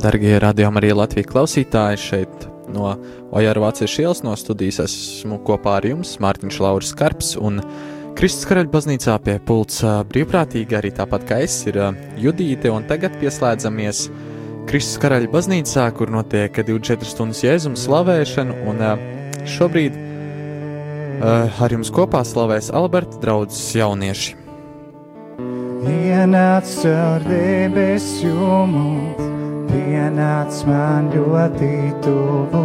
Darbie radījumi arī Latvijas klausītāji šeit no Ojāra Vācijas ielas no studijas esmu kopā ar jums, Mārtiņš Lauris Karps un Kristus Karaļa baznīcā pie pults brīvprātīgi arī tāpat kā es ir Judīte un tagad pieslēdzamies Kristus Karaļa baznīcā, kur notiek 24 stundas jēzuma slavēšana un šobrīd ar jums kopā slavēs Alberta draudzes jaunieši. Ienāc caur debesu jumums, pienāc man ļoti tuvu,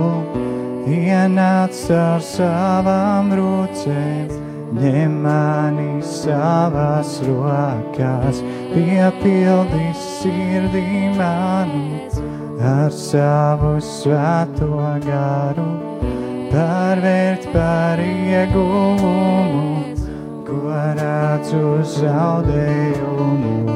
ienāc ar savām rūcēm, ņem mani savās rokās, piepildi sirdī manu. Ar savu svēto garu, pārvērt par ieguvumu ko redzu zaudējumu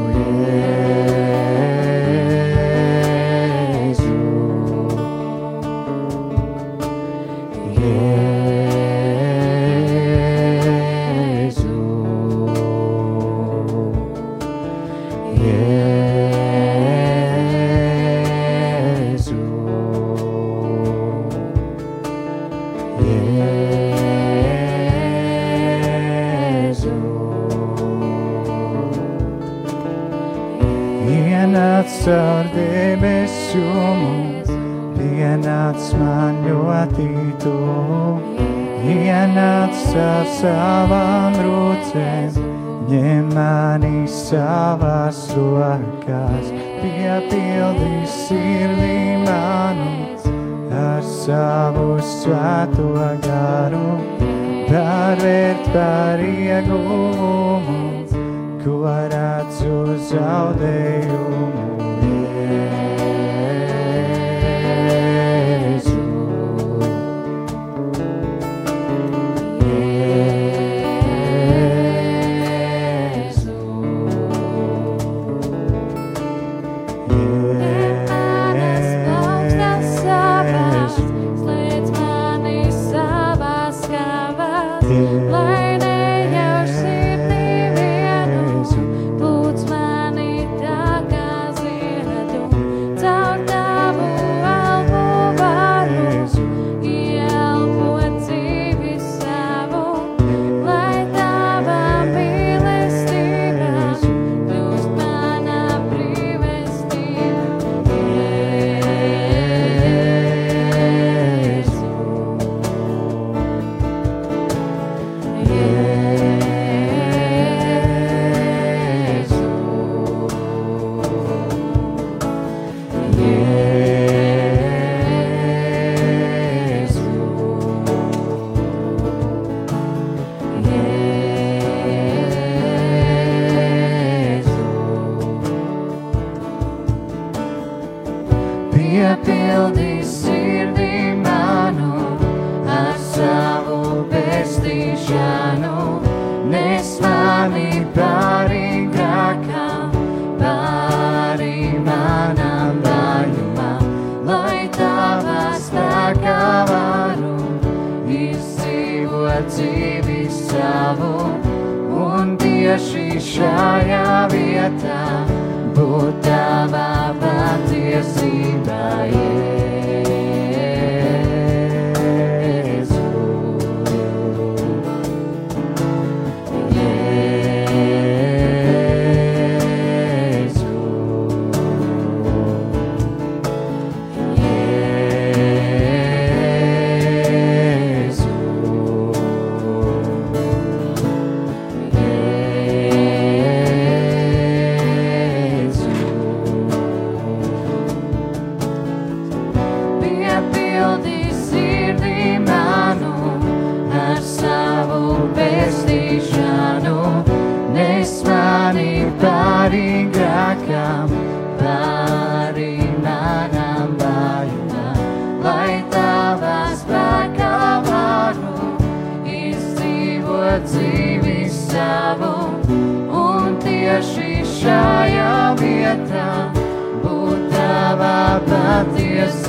caur debesu mums, pienāc man ļoti tuvu. Ienāc ar savām rūcēm, ņem mani savās rokās, piepildi sirdī manu ar savu svēto garu, pārvērt par ieguvumu, ko redzu zaudējumu. Yeah. Tavā patiesībā.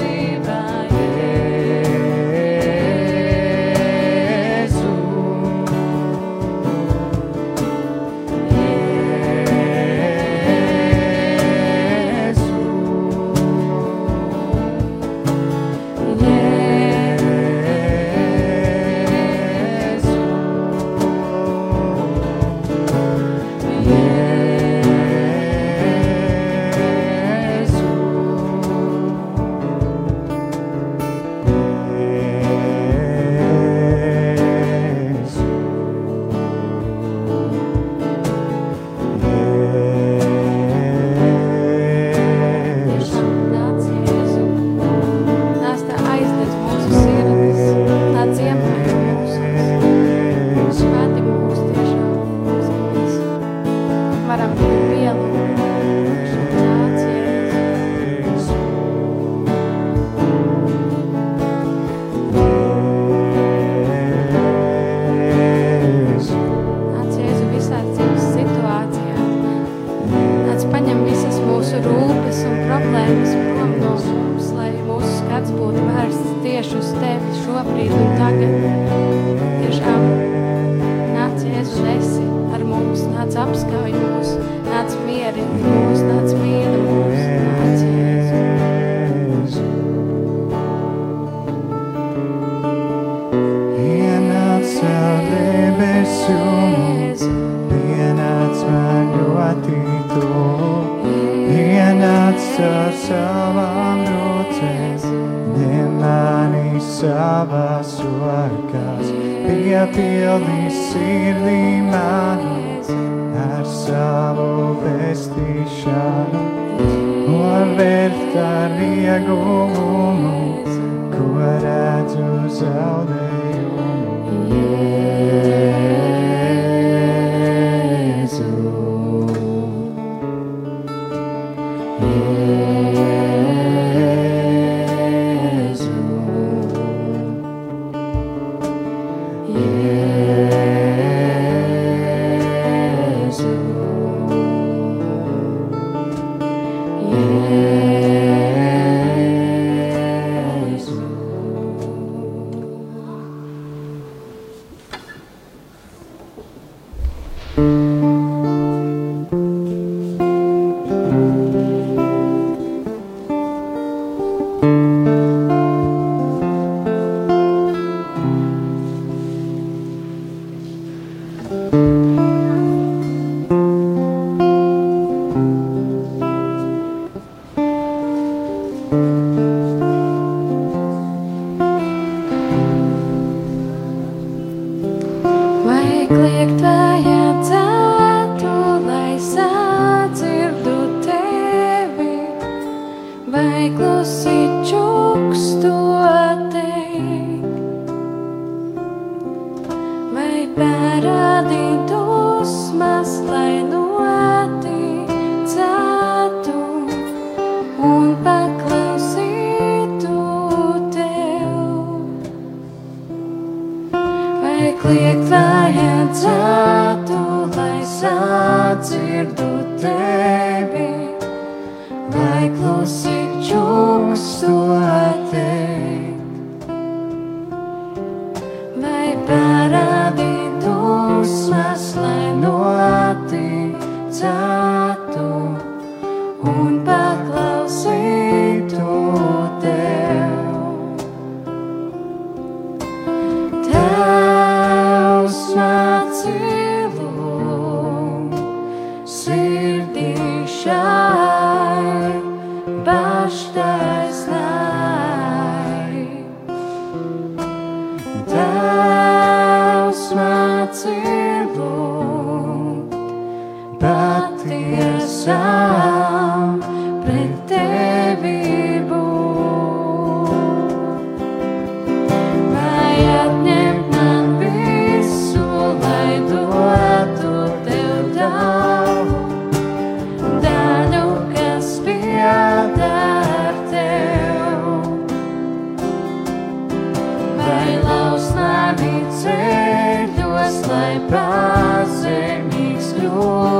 Lai pazemīgs kļūtu,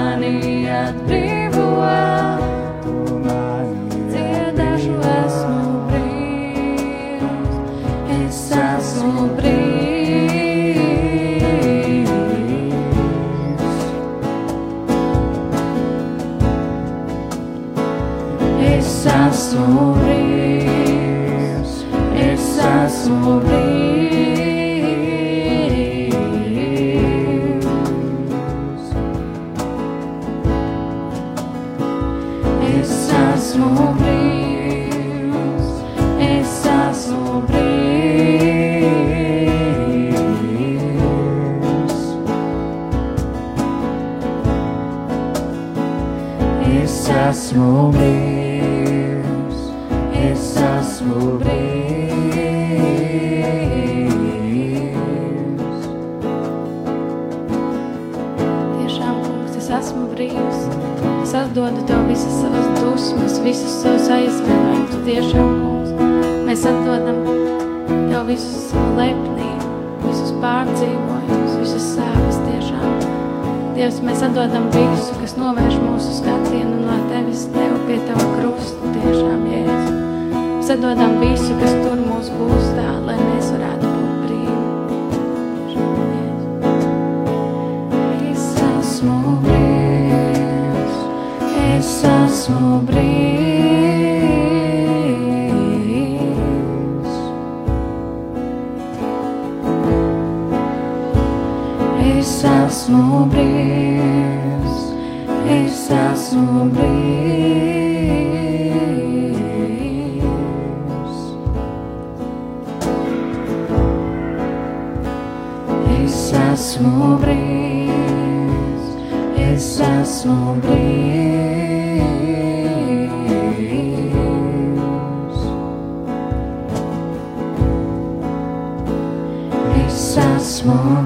tiešām, kungs, mēs atdodam Tev visu savu lepnību, visus pārdzīvojumus, visas sāpes tiešām. Dievs, mēs atdodam visu, kas novērš mūsu skatienu no Tevis, Tev pie Tava krusta tiešām, Jēzus. Mēs atdodam visu, kas tur mūs gūstā, lai mēs varētu būt brīvi. Es esmu brīvi. small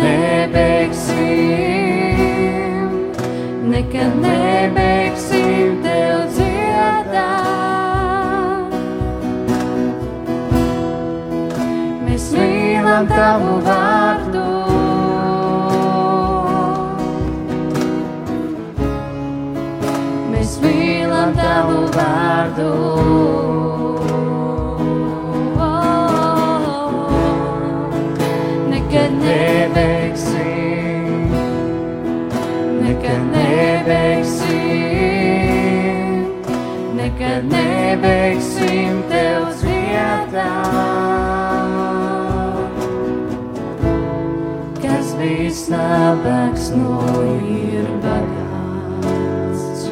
nebeigsim, nekad nebeigsim tev dziedāt. Mēs mīlam tavu vārdu. nebeigsim tev dziedāt. Kas visnabaks no ir bagāts.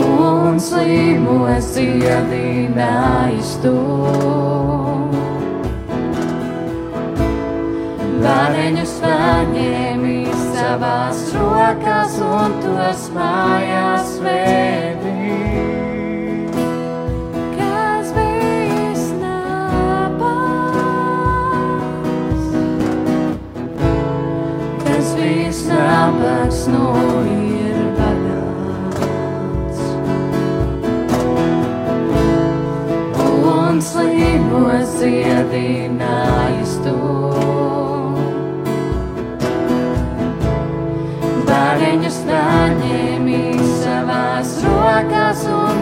Un slimos dziedinājis tu. Vareņus vaņēmis tavās rokas un tos mājās vēdīt. nabaks nu ir bagāts. Un slīgos dziedināja. nas ruas um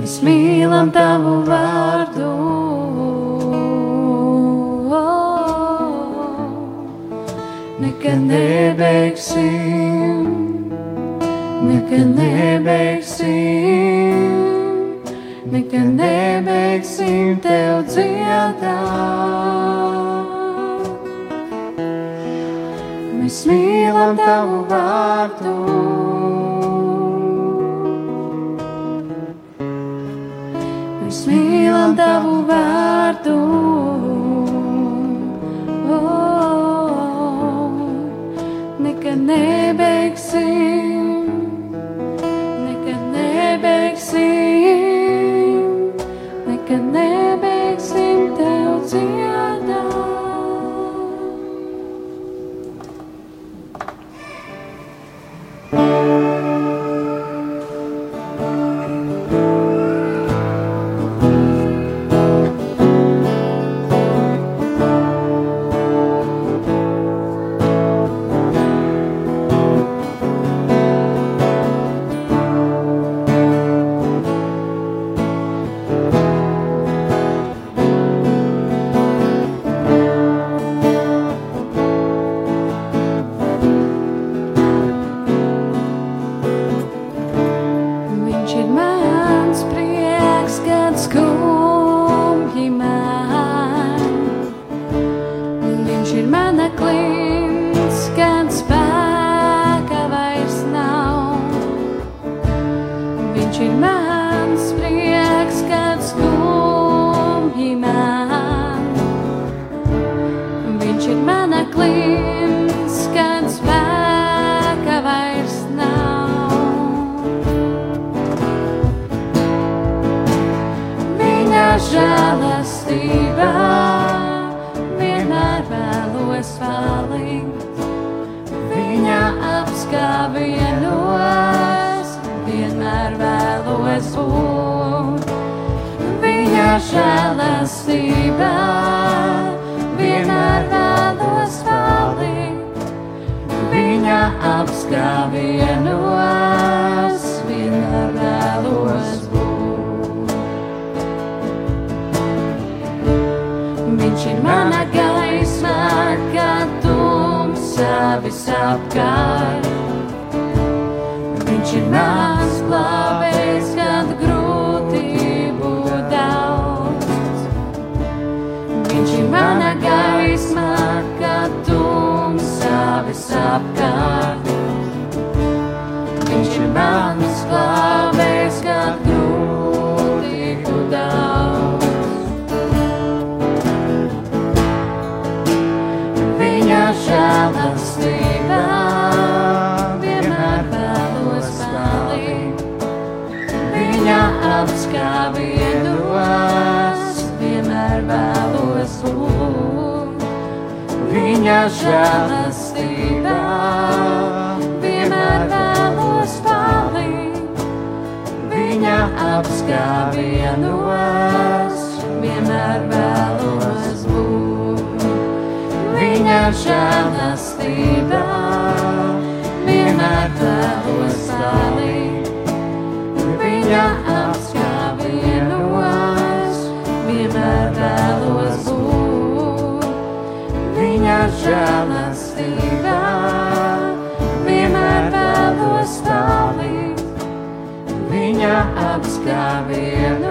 mēs mīlam tavu vārdu. Nekad nebeigsim, nekad nebeigsim, nekad nebeigsim tev dziedāt. Mēs mīlam tavu vārdu. un tavu vārdu. apskāvienos vienmēr vēlos būt. Viņš ir mana gaisma, kad tumsa visapkārt. Viņš ir mans plāns. kā vienos, vienmēr vēlos lūgt. Viņa žēlastībā vienmēr vēlos palīgt. Viņa apskāvienos, vienmēr vēlos būt. Viņa žēlastībā vienmēr vēlos palīgt. Žēlastībā vienmēr vēlos stāvīt. Viņa apskāvienos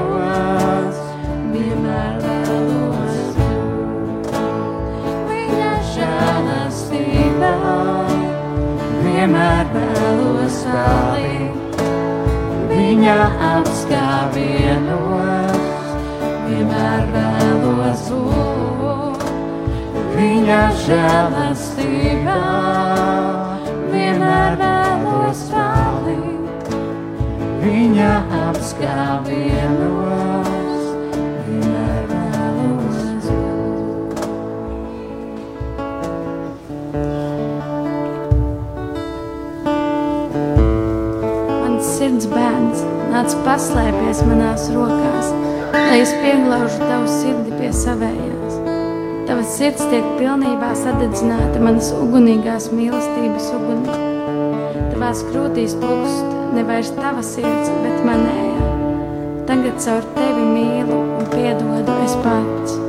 vienmēr vēlos. Viņa žēlastībā vienmēr vēlos stāvīt. Viņa apskāvienos vienmēr vēlos būt. Viņa žēlastībā vienmēr vēlos palikt. Viņa apskāvienos vienmēr vēlos būt. Mans sirds bērns nāc paslēpies manās rokās, lai es pieglaužu tavu sirdi pie savējās. Sirds tiek pilnībā sadedzināta manas ugunīgās mīlestības ugunī. Tavās krūtīs plūst nevairs tava sirds, bet manējā. Tagad caur tevi mīlu un piedodu es pats.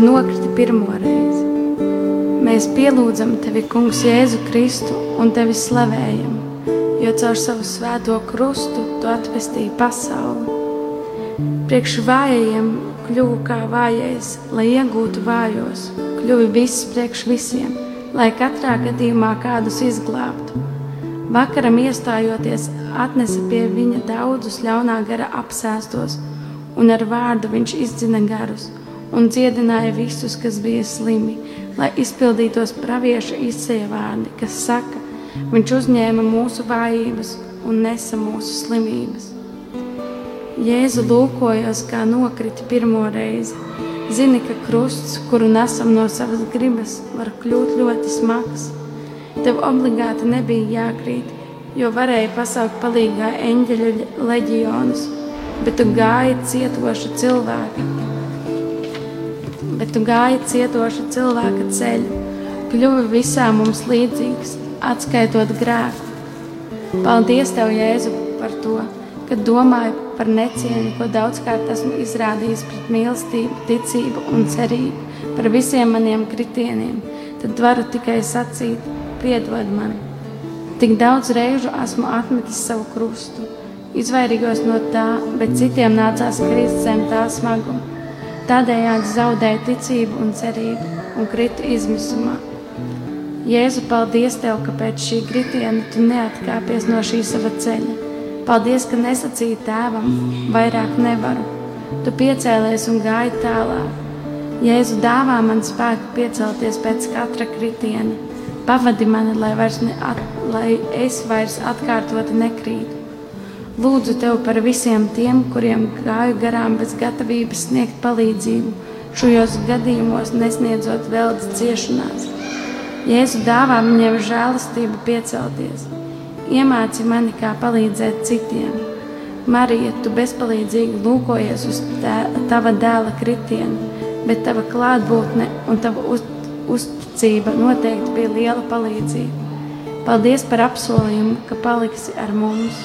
Tu nokriti pirmo reizi. Mēs pielūdzam tevi, Kungs, Jēzu Kristu un tevi slavējam, jo caur savu svēto krustu tu atvestīji pasauli. Priekš vājajiem kļuvu kā vājais, lai iegūtu vājos, kļuvi viss priekš visiem, lai katrā gadījumā kādus izglābtu. Vakaram iestājoties, atnesa pie viņa daudzus ļaunā gara apsēstos, un ar vārdu viņš izdzina garus un dziedināja visus, kas bija slimi, lai izpildītos pravieša izsēja vārdi, kas saka, viņš uzņēma mūsu vājības un nesa mūsu slimības. Jēzu lūkojos, kā nokrita pirmo reizi. Zini, ka krusts, kuru nesam no savas gribas, var kļūt ļoti smags. Tev obligāti nebija jākrīt, jo varēja pasaukt palīgā eņģeļu leģionus, bet tu gāji cietoša cilvēka, bet tu gāji cietoša cilvēka ceļu, kļuvi visām mums līdzīgs, atskaitot grēku. Paldies, Tev, Jēzu, par to, ka domāju par necieņu, ko daudzkārt esmu izrādījis pret mīlestību, ticību un cerību par visiem maniem kritieniem. Tad varu tikai sacīt, piedod man. Tik daudz reižu esmu atmetis savu krustu, izvairījos no tā, bet citiem nācās krist zem tā smaguma. Tādējādi zaudēju ticību un cerību un kritu izmisumā. Jēzu, paldies Tev, ka pēc šī kritiena Tu neatkāpies no šī sava ceļa. Paldies, ka nesacīji tēvam, vairāk nevaru. Tu piecēlies un gāji tālāk. Jēzu dāvā man spēku piecelties pēc katra kritiena. Pavadi mani, lai, vairs ne at, lai es vairs atkārtoti nekrītu. Lūdzu Tev par visiem tiem, kuriem gāju garām bez gatavības sniegt palīdzību, šajos gadījumos nesniedzot veldes ciešanās. Jēzu dāvā viņiem žēlastību piecelties. Iemāci mani, kā palīdzēt citiem. Marija, tu bezpalīdzīgi lūkojies uz tā, tava dēla kritienu, bet tava klātbūtne un tava uz, uzticība noteikti bija liela palīdzība. Paldies par apsolījumu, ka paliksi ar mums.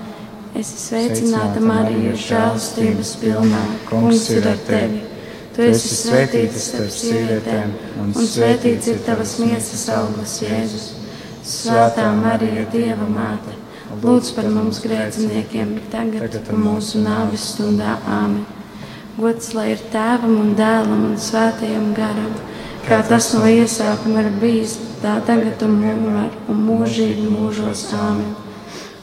Es esmu sveicināta Marija, žēlstības pilnā. Kungs ir ar tevi. Tu esi svētīta starp sievietēm, un svētīts ir tavas miesas augurs, Jēzus. Svētā Marija, Dieva māte, lūdz par mums grēciniekiem, tagad un mūsu nāves stundā Āmen. Gods lai ir tēvam un dēlam un svētajam garam, kā tas no iesākuma ir bijis, tā tagad un mūžīgi un mūžīgi mūžos Āmen.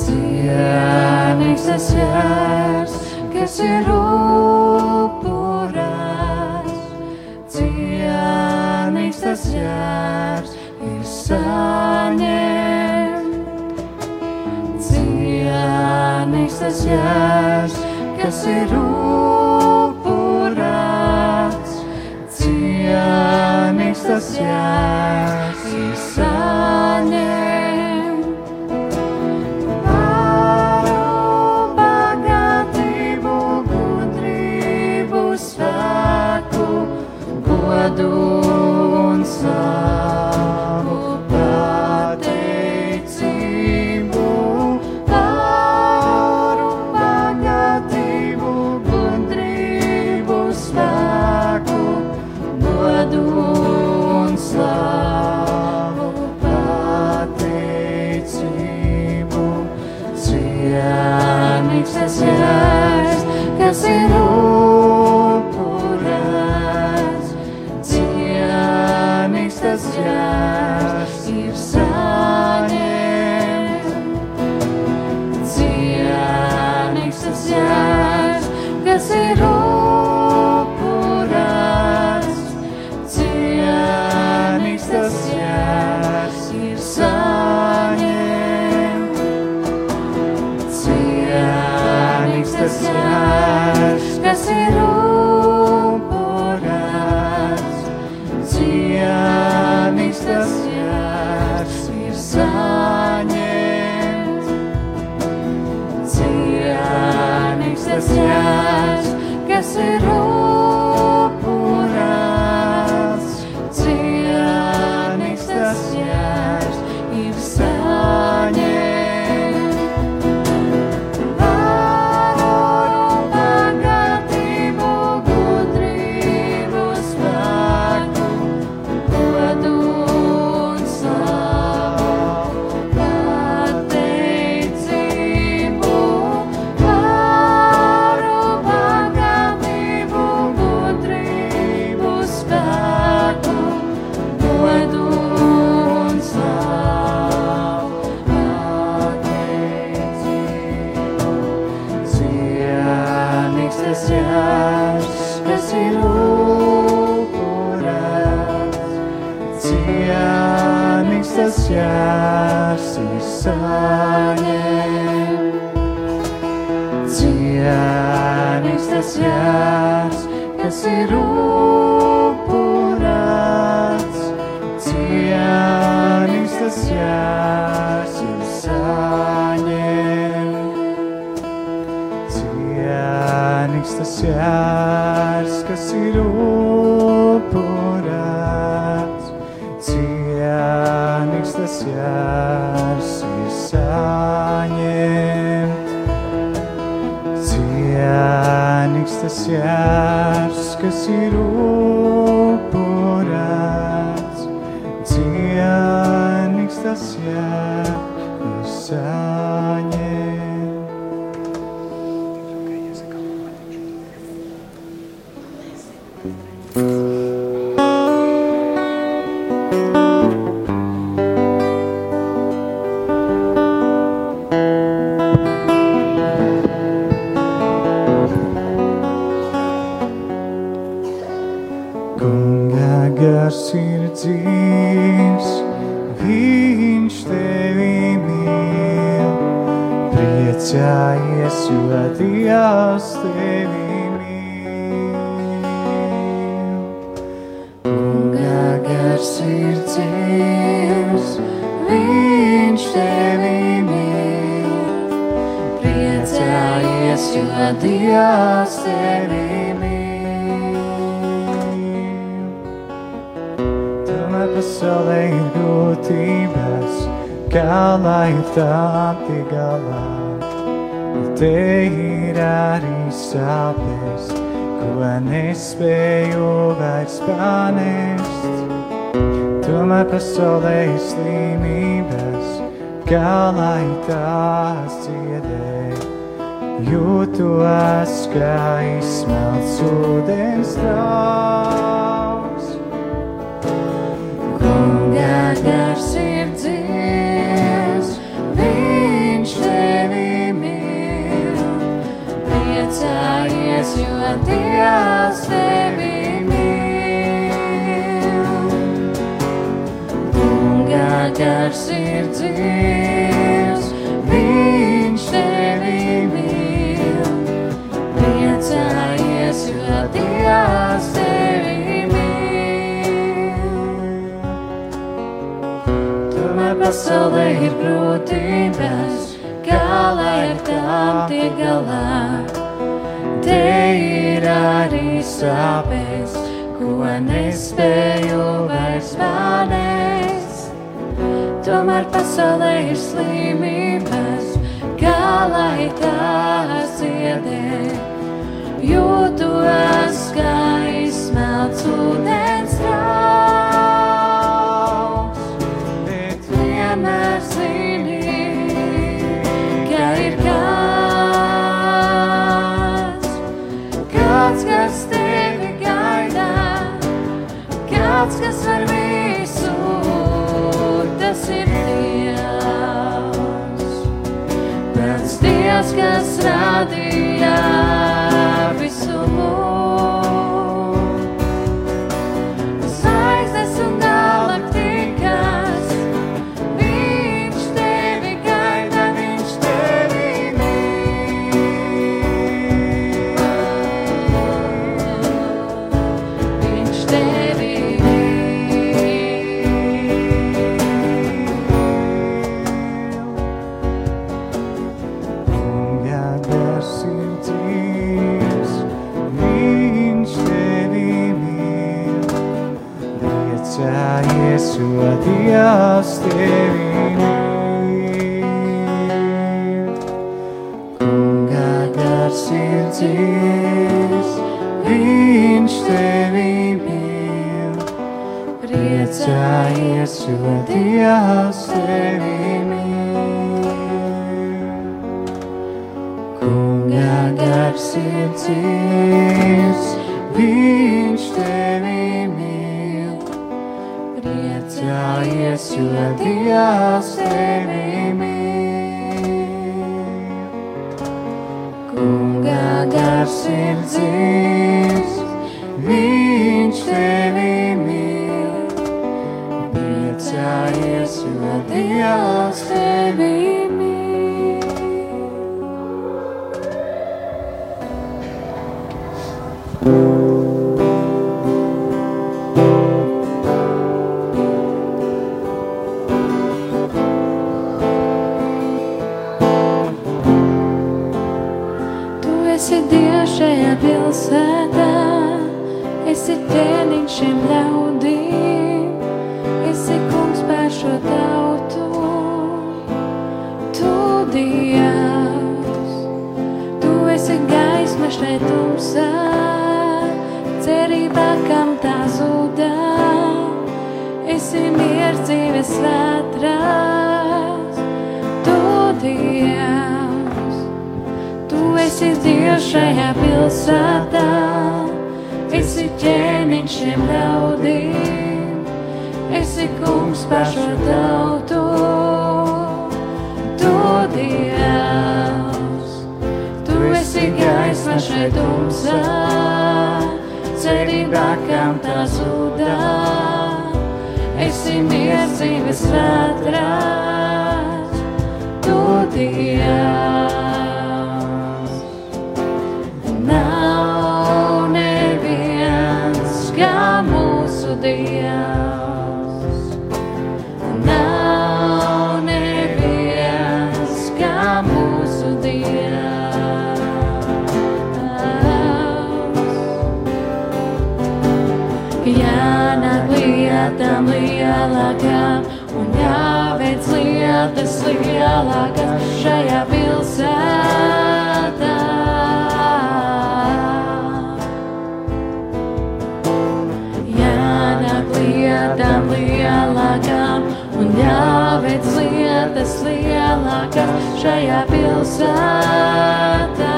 Εσύ άνοιξες χέρς και σιρούπουρας Τι άνοιξες χέρς Ισάνιε Τι άνοιξες χέρς και σιρούπουρας pasaulē ir grūtības, kā lai tām tiek galā. Te ir arī sāpes, ko nespēju vairs panest. Tomēr pasaulē ir slimības, kā lai tās ciedē. Jūtos kā izsmelts ūdens Dievs, gars ir dzīvs, viņš tevi mīl. Priecājies, jo Dievs tevi mīl. Kunga gars ir dzīvs, viņš tevi mīl. Priecājies, jo Dievs tevi mīl. Šiem ļaudīm, esi kungs pār šo tautu. Tu Dievs, tu esi gaisma šai tumsā, cerībā, kam tā zudā, esi miers dzīves vētrās. Tu Dievs, Tu esi Dievs šajā pilsētā, esi ķēniņš šiem ļaudīm, esi kungs par šo tautu. Tu Dievs, tu esi gaisma šai tumsā, cerībā, kam tā zudā, esi miers dzīves vētrās. Tu Dievs. Lietām lielākām un jāveic lietas lielākas šajā pilsētā. lielākām un jāveic lietas lielākas šajā pilsētā.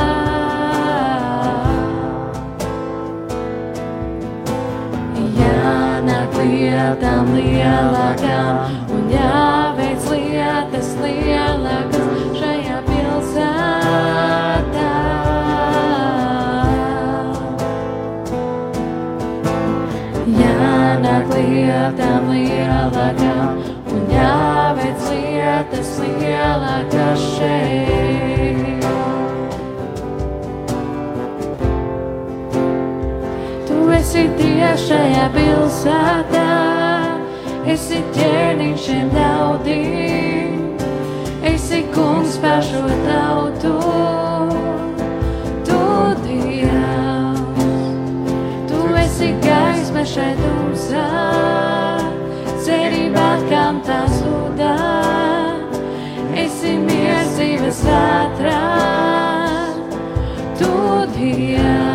Jānāk lietām lielākām un jāveic lietas lielākas lietām lielākām un jāveic lietas lielākas šeit. Tu esi Dievs šajā pilsētā, esi ķēniņš šiem daudīm, esi kungs par šo tautu. šai tumsā, cerībā, kam tā zudā. Esi miers dzīves ātrā, tu Dievs.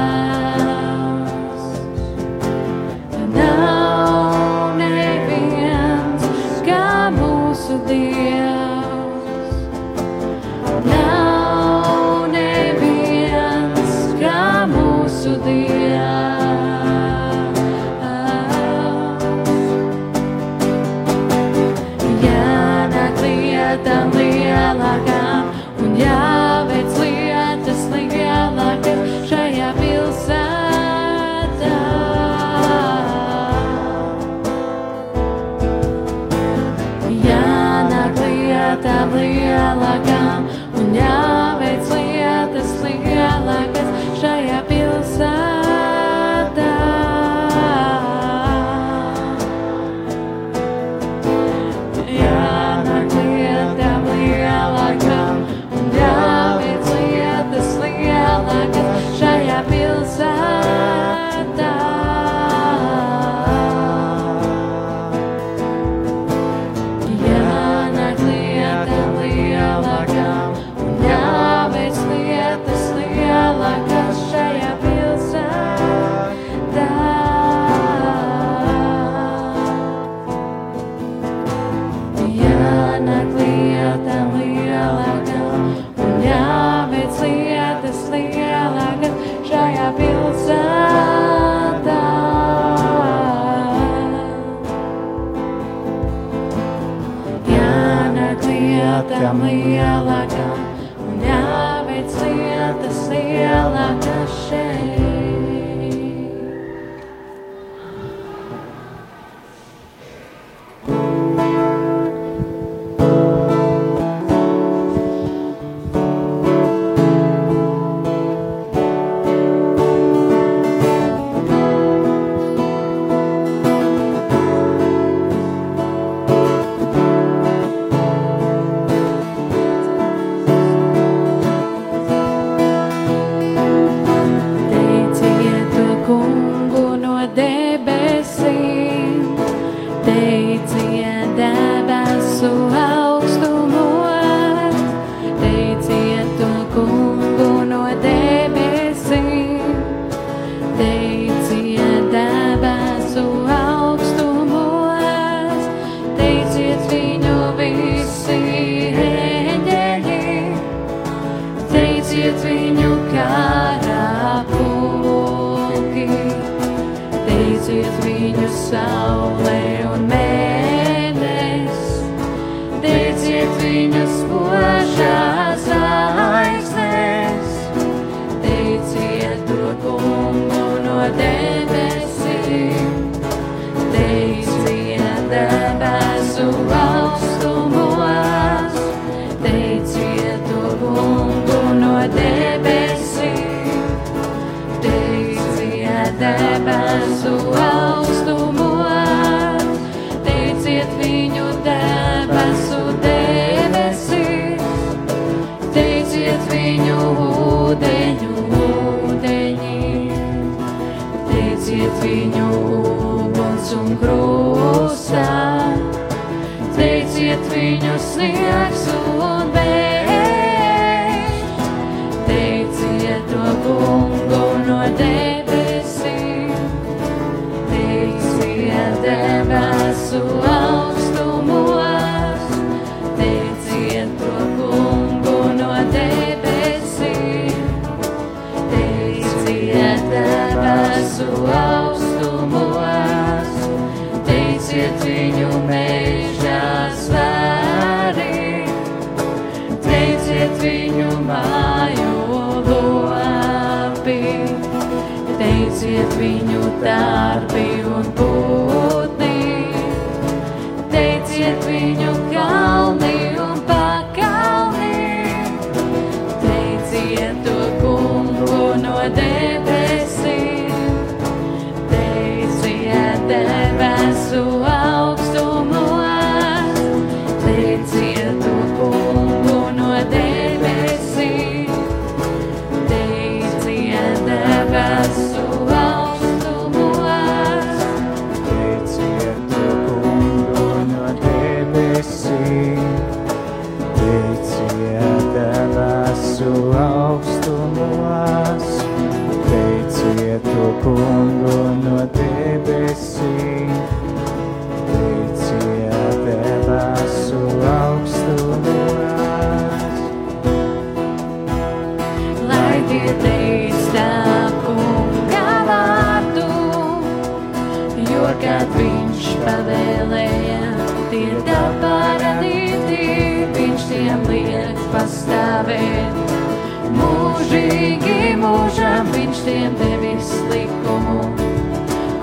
Mama Yala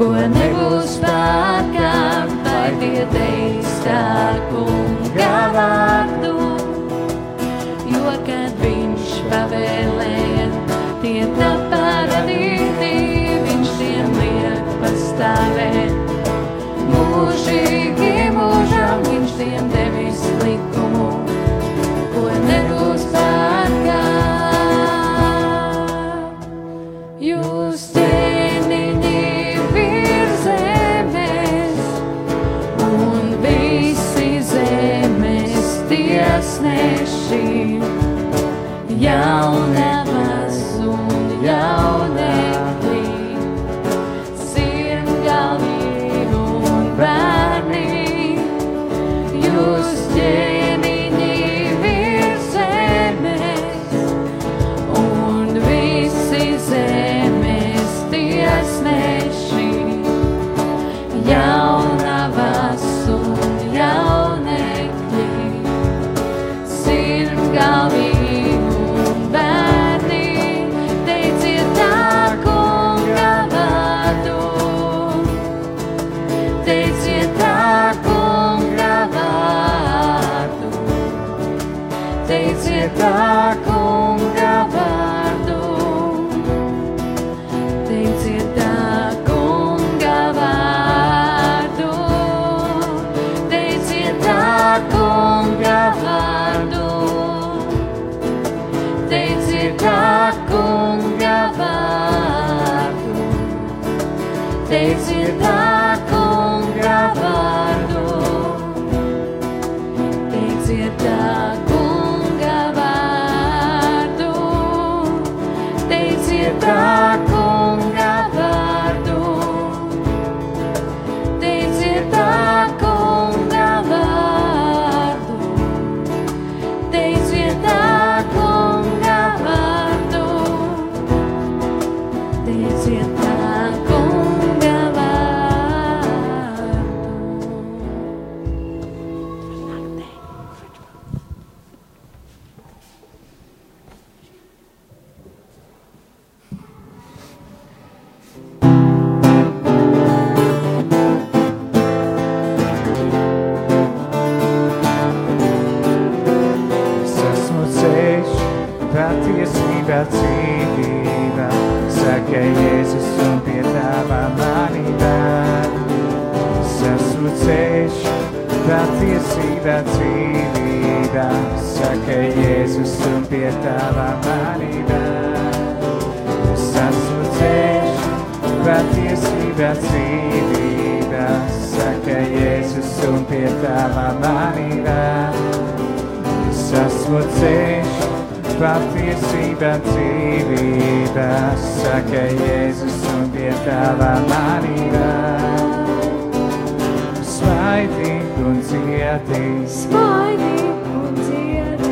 ko nebūs pārkāpt, vai tie teiks tā kungs. tavo ceļš, patiesība, dzīvība, saka Jēzus un piedāvā manībā. Svaidīt un dziedīt, svaidīt un dziedīt,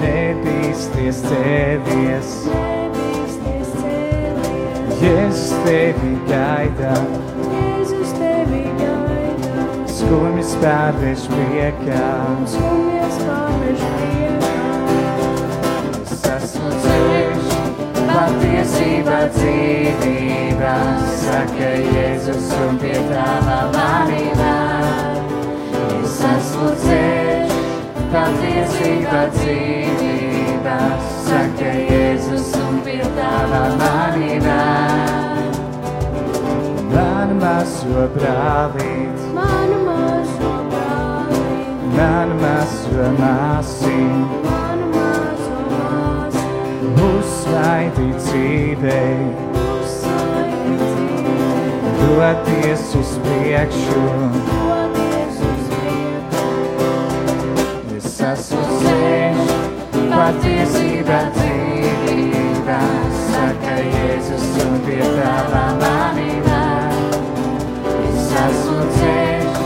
nebīsties tevies, nebīsties tevies, Jēzus tevi gaidā, Jēzus tevi gaidā skumjas pārvērš priekā. Skumjas pārvērš priekā. Patiesība dzīvība, saka Jēzus un pie tava manībā. Es esmu ceļš, patiesība dzīvība, saka Jēzus un pie tava manībā. Man mazo brālīt, Manu mazo brāli, man mazo māsīm, manu mazo dzīvei. uzsaidi dzīvē, Doties uz priekšu, es esmu ceļš, patiesība dzīvība, saka Jēzus un pie tava manībā. Es esmu ceļš,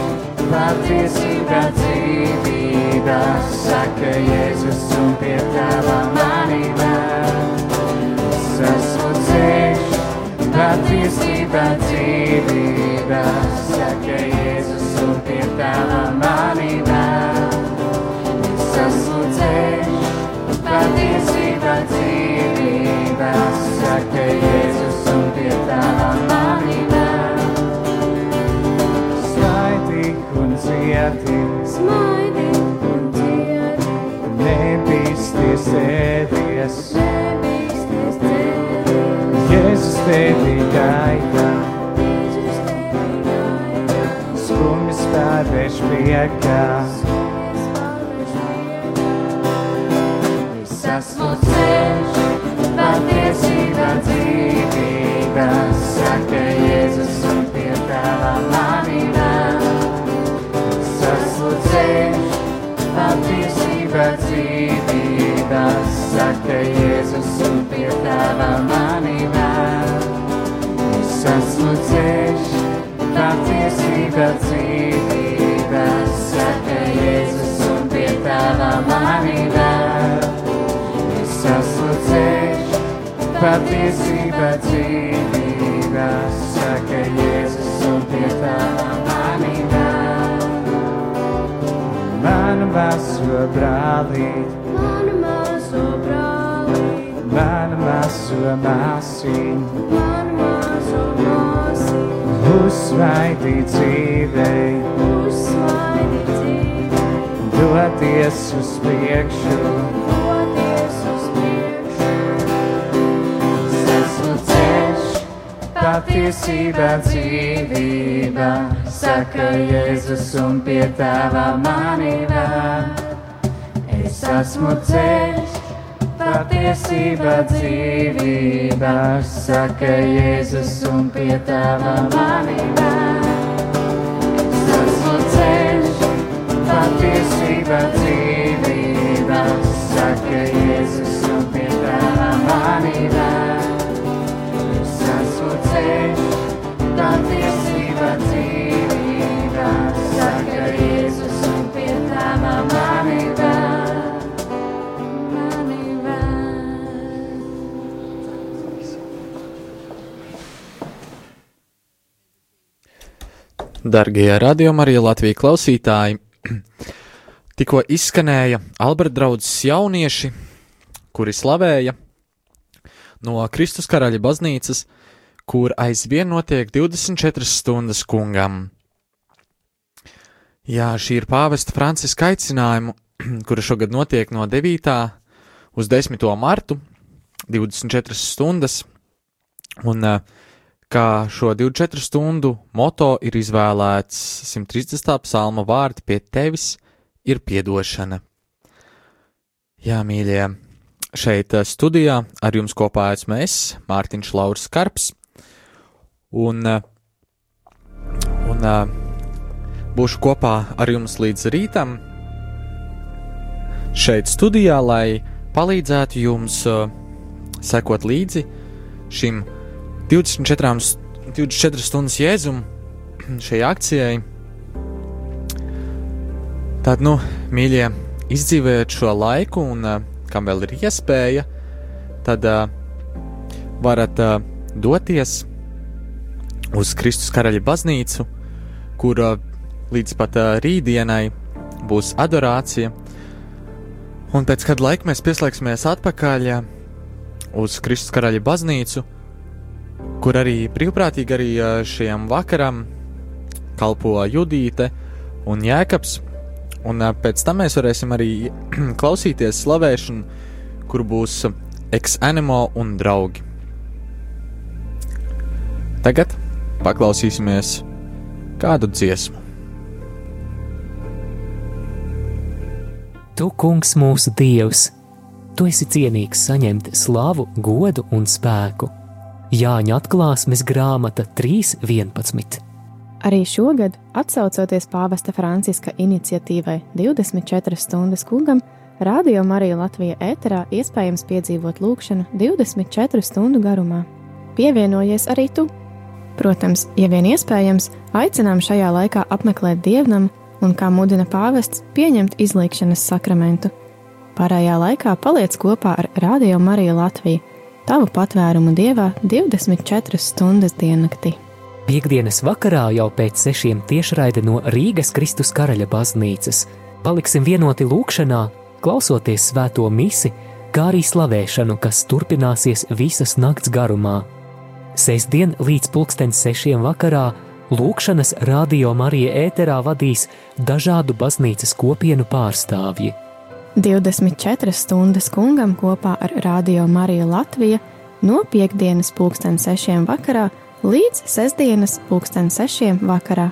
patiesība dzīvība, saka Jēzus un pie tava manībā. Patiesība dzīvība, saka Jēzus un pie tava manībā. Es esmu ceļš, patiesība dzīvība, saka Jēzus un pie tava manībā. Smaidīgi un dziedi, Smaidi un dziedi, nebīsties ēdies, nebīsties cēlies. Jēzus tevi gaida, Jēzus tevi gaida, skumjas pārvērš priekā. Patiesība dzīvība, saka Jēzus un pie tava manībā. Manu mazo brālīt, Manu mazo brāli, manu mazo māsīm, manu mazo māsu, uzsvaidi dzīvei, uzsmaidi dzīvē, doties uz priekšu. Patiesība dzīvība, saka Jēzus un pie tava manībā. Es esmu ceļš, patiesība dzīvība, saka Jēzus un pie tava manībā. Es esmu ceļš, patiesība dzīvība, Darbie radījumi, arī Latvijas klausītāji, tikko izskanēja Alberta draugs jaunieši, kuri slavēja no Kristus karaļa baznīcas, kur aizvien notiek 24 stundas kungam. Jā, šī ir pāvesta Franciska aicinājumu, kura šogad notiek no 9. uz 10. martu, 24 stundas, un uh, kā šo 24 stundu moto ir izvēlēts 130. psalma vārdi pie tevis ir piedošana. Jā, mīļie, šeit eh, studijā ar jums kopā esmu es, Mārtiņš Lauris Karps, un, eh, un eh, būšu kopā ar jums līdz rītam šeit studijā, lai palīdzētu jums sekot līdzi šim 24, st- 24 stundas jēzum šai akcijai. Tad, nu, mīļie, izdzīvojiet šo laiku, un uh, kam vēl ir iespēja, tad uh, varat uh, doties uz Kristus karaļa baznīcu, kur uh, līdz pat uh, rītdienai būs adorācija. Un pēc kāda laika mēs pieslēgsimies atpakaļ uh, uz Kristus karaļa baznīcu, kur arī brīvprātīgi arī šiem vakaram kalpo Judīte un Jēkabs. Un pēc tam mēs varēsim arī klausīties slavēšanu, kur būs ex-animo un draugi. Tagad paklausīsimies kādu dziesmu. Tu, kungs, mūsu dievs, tu esi cienīgs saņemt slavu, godu un spēku. Jāņa atklāsmes grāmata 3.11. Arī šogad, atsaucoties pāvesta Franciska iniciatīvai 24 stundas kungam, Radio Marija Latvija ēterā iespējams piedzīvot lūkšanu 24 stundu garumā. Pievienojies arī tu! Protams, ja vien iespējams, aicinām šajā laikā apmeklēt dievnamu un, kā mudina pāvests, pieņemt izlīkšanas sakramentu. Pārējā laikā paliec kopā ar Radio Mariju Latviju, tavu patvērumu dievā 24 stundas diennaktī. Piektdienas vakarā jau pēc sešiem tiešraide no Rīgas Kristus karaļa baznīcas paliksim vienoti lūkšanā, klausoties svēto misi, kā arī slavēšanu, kas turpināsies visas nakts garumā. Sestdien līdz pulksten sešiem vakarā lūkšanas radio Marija ēterā vadīs dažādu baznīcas kopienu pārstāvji. 24 stundas kungam kopā ar Radio Mariju Latviju no piekdienas pulksten sešiem vakarā līdz sestdienas pulksten sešiem vakarā.